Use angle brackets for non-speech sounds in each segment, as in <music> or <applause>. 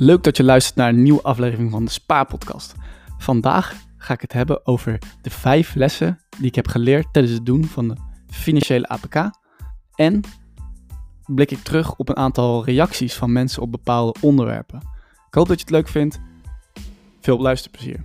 Leuk dat je luistert naar een nieuwe aflevering van de Spa-podcast. Vandaag ga ik het hebben over de vijf lessen die ik heb geleerd tijdens het doen van de financiële APK. En blik ik terug op een aantal reacties van mensen op bepaalde onderwerpen. Ik hoop dat je het leuk vindt. Veel luisterplezier.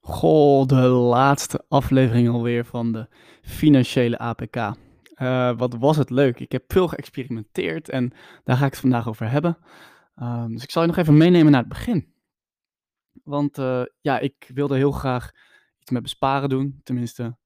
Goh, de laatste aflevering alweer van de financiële APK. Uh, wat was het leuk. Ik heb veel geëxperimenteerd en daar ga ik het vandaag over hebben. Uh, dus ik zal je nog even meenemen naar het begin. Want uh, ja, ik wilde heel graag iets met besparen doen. Tenminste,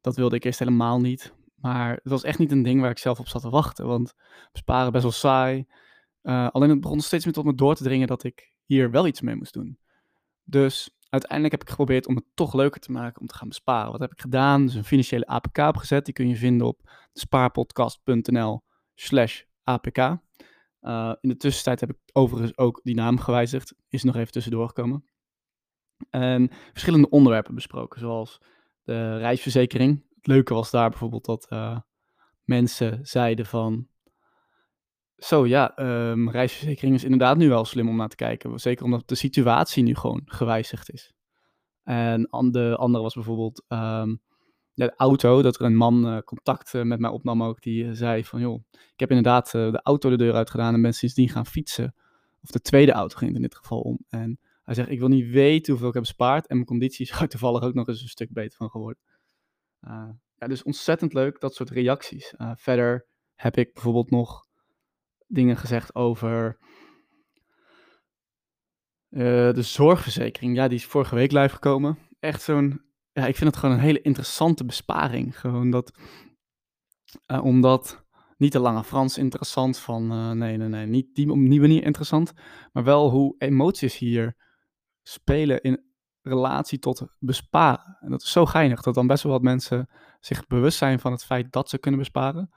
dat wilde ik eerst helemaal niet. Maar het was echt niet een ding waar ik zelf op zat te wachten. Want besparen best wel saai. Eh, alleen het begon steeds meer tot me door te dringen dat ik hier wel iets mee moest doen. Dus uiteindelijk heb ik geprobeerd om het toch leuker te maken om te gaan besparen. Wat heb ik gedaan? Dus een financiële APK opgezet. Die kun je vinden op spaarpodcast.nl slash APK. Uh, in de tussentijd heb ik overigens ook die naam gewijzigd. Is nog even tussendoor gekomen. En verschillende onderwerpen besproken, zoals de reisverzekering. Het leuke was daar bijvoorbeeld dat uh, mensen zeiden van... Zo ja, um, reisverzekering is inderdaad nu wel slim om naar te kijken. Zeker omdat de situatie nu gewoon gewijzigd is. En de andere was bijvoorbeeld um, de auto, dat er een man uh, contact uh, met mij opnam ook, die uh, zei van joh, ik heb inderdaad de auto de deur uit gedaan en ben sindsdien gaan fietsen. Of de tweede auto ging in dit geval om. En hij zegt, ik wil niet weten hoeveel ik heb bespaard en mijn conditie is er <laughs> toevallig ook nog eens een stuk beter van geworden. ja, dus ontzettend leuk, dat soort reacties. verder heb ik bijvoorbeeld nog dingen gezegd over uh, de zorgverzekering. Ja, die is vorige week live gekomen. Echt zo'n, ja, ik vind het gewoon een hele interessante besparing. Gewoon dat, uh, omdat niet de lange Frans interessant van, uh, nee, nee, nee, niet die, op die manier interessant, maar wel hoe emoties hier spelen in relatie tot besparen. En dat is zo geinig dat dan best wel wat mensen zich bewust zijn van het feit dat ze kunnen besparen.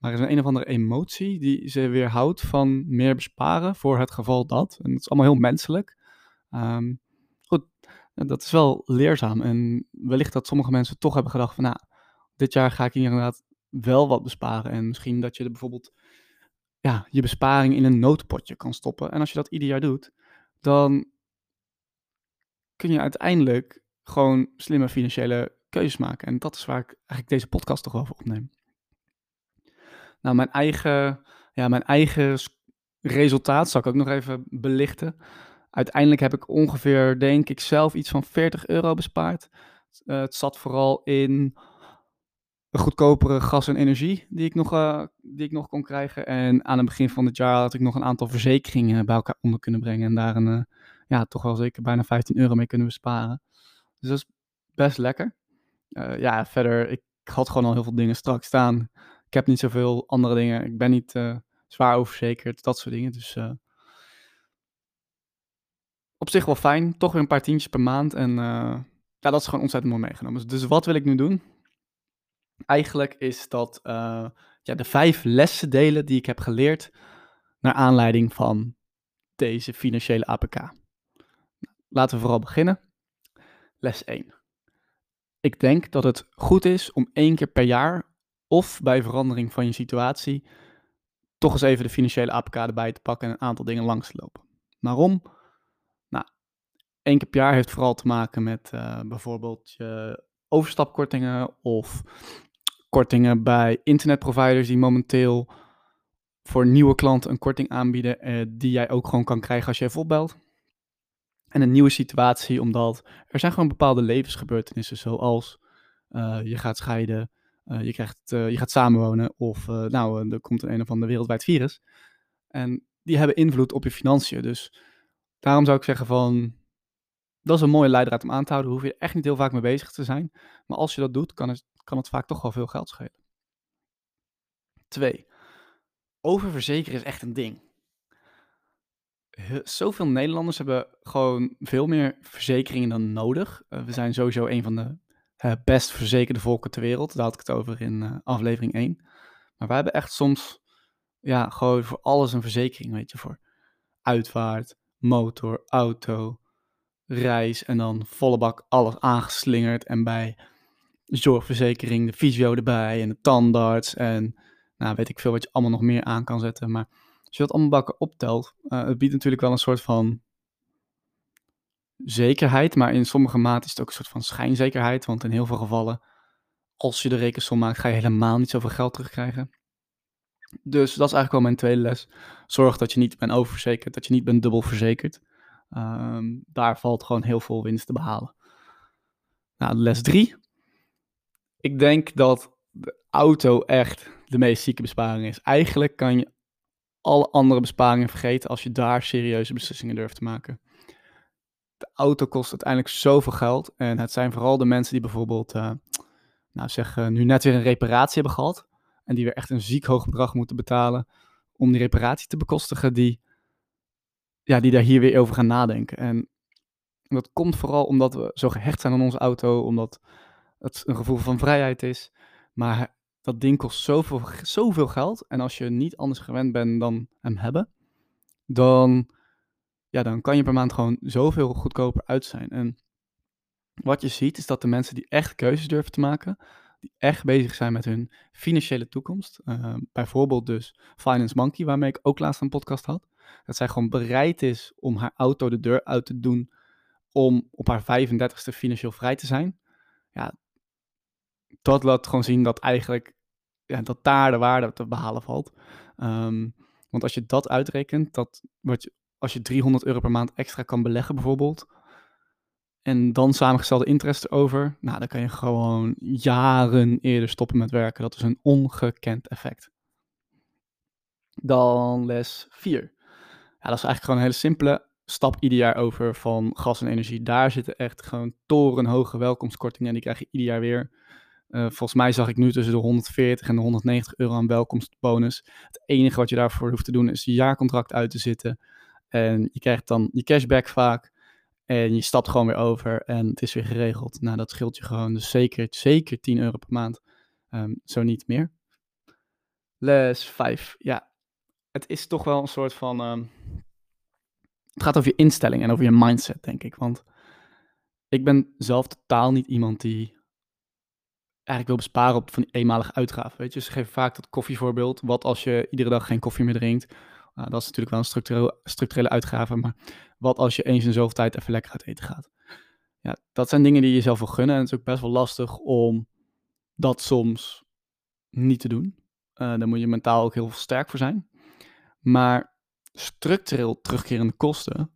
Maar er is een, een of andere emotie die ze weerhoudt van meer besparen voor het geval dat. En dat is allemaal heel menselijk. Um, goed, dat is wel leerzaam. En wellicht dat sommige mensen toch hebben gedacht van, nou, dit jaar ga ik inderdaad wel wat besparen. En misschien dat je er bijvoorbeeld ja, je besparing in een noodpotje kan stoppen. En als je dat ieder jaar doet, dan kun je uiteindelijk gewoon slimme financiële keuzes maken. En dat is waar ik eigenlijk deze podcast toch over opneem. Nou, mijn eigen, ja, mijn eigen resultaat zal ik ook nog even belichten. Uiteindelijk heb ik ongeveer, denk ik zelf, iets van 40 euro bespaard. Uh, het zat vooral in goedkopere gas en energie die ik, nog, uh, die ik nog kon krijgen. En aan het begin van het jaar had ik nog een aantal verzekeringen bij elkaar onder kunnen brengen. En daar een, uh, ja, toch wel zeker bijna 15 euro mee kunnen besparen. Dus dat is best lekker. ja, verder, ik had gewoon al heel veel dingen strak staan. Ik heb niet zoveel andere dingen. Ik ben niet uh, zwaar overzekerd, dat soort dingen. Dus uh, op zich wel fijn. Toch weer een paar tientjes per maand. En uh, ja, dat is gewoon ontzettend mooi meegenomen. Dus wat wil ik nu doen? Eigenlijk is dat ja, de vijf lessen delen die ik heb geleerd naar aanleiding van deze financiële APK. Laten we vooral beginnen. Les 1. Ik denk dat het goed is om één keer per jaar of bij verandering van je situatie toch eens even de financiële APK erbij te pakken en een aantal dingen langs te lopen. Waarom? Nou, één keer per jaar heeft vooral te maken met uh, bijvoorbeeld je overstapkortingen of kortingen bij internetproviders die momenteel voor nieuwe klanten een korting aanbieden uh, die jij ook gewoon kan krijgen als je even opbelt. En een nieuwe situatie, omdat er zijn gewoon bepaalde levensgebeurtenissen zoals uh, je gaat scheiden, je, krijgt, uh, je gaat samenwonen of uh, nou, er komt een, een of ander wereldwijd virus. En die hebben invloed op je financiën. Dus daarom zou ik zeggen van, dat is een mooie leidraad om aan te houden. Hoef je echt niet heel vaak mee bezig te zijn. Maar als je dat doet, kan het, kan het vaak toch wel veel geld schelen. Twee, oververzekeren is echt een ding. Zoveel Nederlanders hebben gewoon veel meer verzekeringen dan nodig. we zijn sowieso een van de uh, best verzekerde volken ter wereld. Daar had ik het over in uh, aflevering 1. Maar wij hebben echt soms, ja, gewoon voor alles een verzekering, weet je, voor uitvaart, motor, auto, reis en dan volle bak alles aangeslingerd en bij zorgverzekering de fysio erbij en de tandarts en Nou, weet ik veel wat je allemaal nog meer aan kan zetten. Maar als je dat allemaal bakken optelt, uh, het biedt natuurlijk wel een soort van zekerheid. Maar in sommige mate is het ook een soort van schijnzekerheid. Want in heel veel gevallen, als je de rekensom maakt, ga je helemaal niet zoveel geld terugkrijgen. Dus dat is eigenlijk wel mijn tweede les. Zorg dat je niet bent oververzekerd, dat je niet bent dubbel verzekerd. Ehm, daar valt gewoon heel veel winst te behalen. Nou, les drie. Ik denk dat de auto echt de meest zieke besparing is. Eigenlijk kan je alle andere besparingen vergeten als je daar serieuze beslissingen durft te maken. De auto kost uiteindelijk zoveel geld. En het zijn vooral de mensen die bijvoorbeeld, uh, nou zeg, nu net weer een reparatie hebben gehad. En die weer echt een ziek hoog bedrag moeten betalen om die reparatie te bekostigen. Die, ja, die daar hier weer over gaan nadenken. En dat komt vooral omdat we zo gehecht zijn aan onze auto. Omdat het een gevoel van vrijheid is. Maar dat ding kost zoveel, zoveel geld. En als je niet anders gewend bent dan hem hebben, dan, ja, dan kan je per maand gewoon zoveel goedkoper uit zijn. En wat je ziet is dat de mensen die echt keuzes durven te maken, die echt bezig zijn met hun financiële toekomst, uh, bijvoorbeeld dus Finance Monkey, waarmee ik ook laatst een podcast had, dat zij gewoon bereid is om haar auto de deur uit te doen om op haar 35ste financieel vrij te zijn. Ja, dat laat gewoon zien dat eigenlijk ja, dat daar de waarde te behalen valt. Um, want als je dat uitrekent, dat wat je, als je 300 euro per maand extra kan beleggen bijvoorbeeld, en dan samengestelde interest erover, nou dan kan je gewoon jaren eerder stoppen met werken. Dat is een ongekend effect. Dan les 4. Ja, dat is eigenlijk gewoon een hele simpele stap ieder jaar over van gas en energie. Daar zitten echt gewoon torenhoge welkomstkortingen en die krijg je ieder jaar weer. Uh, volgens mij zag ik nu tussen de 140 en de 190 euro aan welkomstbonus. Het enige wat je daarvoor hoeft te doen is je jaarcontract uit te zitten. En je krijgt dan je cashback vaak. En je stapt gewoon weer over en het is weer geregeld. Nou, dat scheelt je gewoon dus zeker, zeker 10 euro per maand. Um, zo niet meer. Les 5. Ja, het is toch wel een soort van... Um, het gaat over je instelling en over je mindset, denk ik. Want ik ben zelf totaal niet iemand die eigenlijk wil besparen op van die eenmalige uitgaven. Weet je, ze geven vaak dat koffievoorbeeld. Wat als je iedere dag geen koffie meer drinkt? Nou, dat is natuurlijk wel een structurele, uitgave, maar wat als je eens in zoveel tijd even lekker uit eten gaat? Ja, dat zijn dingen die je zelf wil gunnen en het is ook best wel lastig om dat soms niet te doen. Uh, daar moet je mentaal ook heel sterk voor zijn. Maar structureel terugkerende kosten,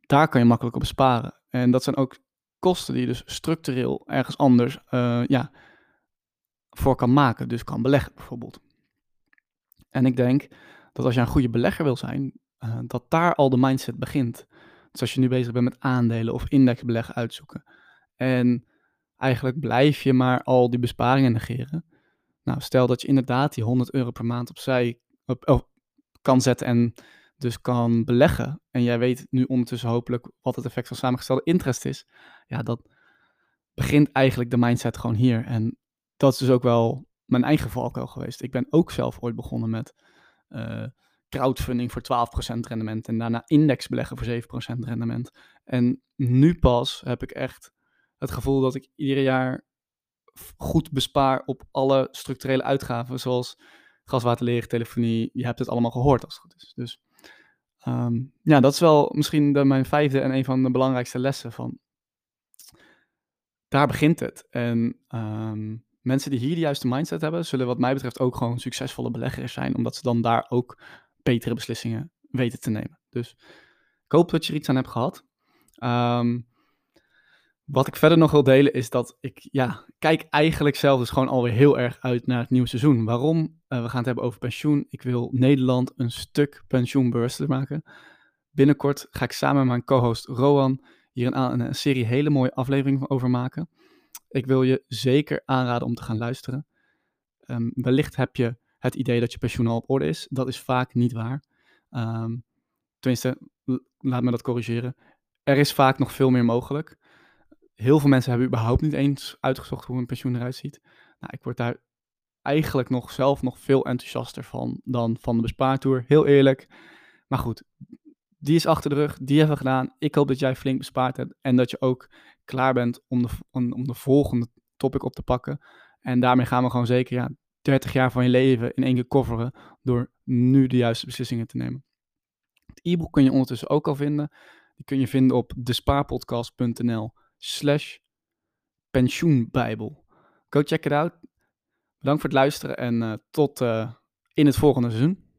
daar kan je makkelijk op besparen. En dat zijn ook kosten die je dus structureel ergens anders uh, ja, voor kan maken. Dus kan beleggen bijvoorbeeld. En ik denk dat als je een goede belegger wil zijn, uh, dat daar al de mindset begint. Dus als je nu bezig bent met aandelen of indexbeleggen uitzoeken. En eigenlijk blijf je maar al die besparingen negeren. Nou, stel dat je inderdaad die 100 euro per maand opzij op, op, kan zetten en dus kan beleggen. En jij weet nu ondertussen hopelijk wat het effect van samengestelde interest is. Ja, dat begint eigenlijk de mindset gewoon hier. En dat is dus ook wel mijn eigen valkuil geweest. Ik ben ook zelf ooit begonnen met uh, crowdfunding voor 12% rendement en daarna indexbeleggen voor 7% rendement. En nu pas heb ik echt het gevoel dat ik ieder jaar goed bespaar op alle structurele uitgaven, zoals gas, water, leeg, telefonie. Je hebt het allemaal gehoord als het goed is. Dus um, ja, dat is wel misschien de, mijn vijfde en een van de belangrijkste lessen van. Daar begint het. En um, mensen die hier de juiste mindset hebben, zullen wat mij betreft ook gewoon succesvolle beleggers zijn, omdat ze dan daar ook betere beslissingen weten te nemen. Dus ik hoop dat je er iets aan hebt gehad. Um, wat ik verder nog wil delen is dat ik, ja, kijk eigenlijk zelf dus gewoon alweer heel erg uit naar het nieuwe seizoen. Waarom? Uh, we gaan het hebben over pensioen. Ik wil Nederland een stuk pensioenbewuster maken. Binnenkort ga ik samen met mijn co-host Rowan hier een, een, serie hele mooie afleveringen over maken. Ik wil je zeker aanraden om te gaan luisteren. Um, wellicht heb je het idee dat je pensioen al op orde is. Dat is vaak niet waar. Um, tenminste, laat me dat corrigeren. Er is vaak nog veel meer mogelijk. Heel veel mensen hebben überhaupt niet eens uitgezocht hoe een pensioen eruit ziet. Nou, ik word daar eigenlijk nog zelf nog veel enthousiaster van dan van de bespaartour. Heel eerlijk. Maar goed, die is achter de rug. Die hebben we gedaan. Ik hoop dat jij flink bespaard hebt. En dat je ook klaar bent om de, om, de volgende topic op te pakken. En daarmee gaan we gewoon zeker ja, 30 jaar van je leven in één keer coveren door nu de juiste beslissingen te nemen. Het e-book kun je ondertussen ook al vinden. Die kun je vinden op despaarpodcast.nl slash pensioenbijbel. Go check it out. Bedankt voor het luisteren en uh, tot uh, in het volgende seizoen.